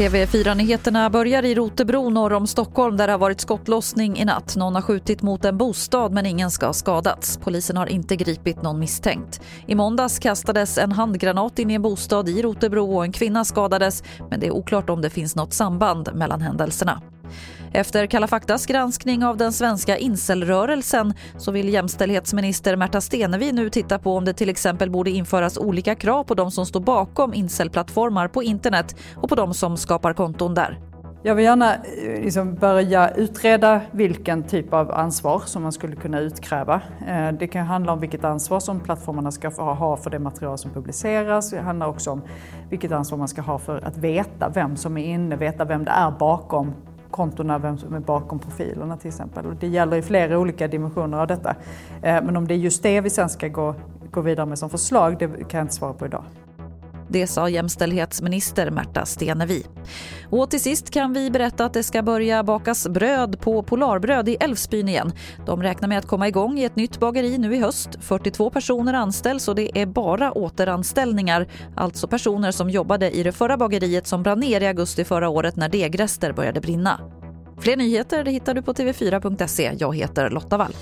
TV4-nyheterna börjar i Rotebro norr om Stockholm där det har varit skottlossning i natt. Någon har skjutit mot en bostad men ingen ska ha skadats. Polisen har inte gripit någon misstänkt. I måndags kastades en handgranat in i en bostad i Rotebro och en kvinna skadades men det är oklart om det finns något samband mellan händelserna. Efter Kalla faktas granskning av den svenska incelrörelsen så vill jämställdhetsminister Märta Stenevi nu titta på om det till exempel borde införas olika krav på de som står bakom incelplattformar på internet och på de som skapar konton där. Jag vill gärna eh, liksom börja utreda vilken typ av ansvar som man skulle kunna utkräva. Eh, det kan handla om vilket ansvar som plattformarna ska ha för det material som publiceras. Det handlar också om vilket ansvar man ska ha för att veta vem som är inne, veta vem det är bakom kontona, vem som är bakom profilerna till exempel. Och det gäller i flera olika dimensioner av detta. Eh, men om det är just det vi sen ska gå, gå vidare med som förslag, det kan jag inte svara på idag. Det sa jämställdhetsminister Märta Stenevi. Och till sist kan vi berätta att det ska börja bakas bröd på Polarbröd i Älvsbyn igen. De räknar med att komma igång i ett nytt bageri nu i höst. 42 personer anställs och det är bara återanställningar. Alltså personer som jobbade i det förra bageriet som brann ner i augusti förra året när degrester började brinna. Fler nyheter hittar du på tv4.se. Jag heter Lotta Wall.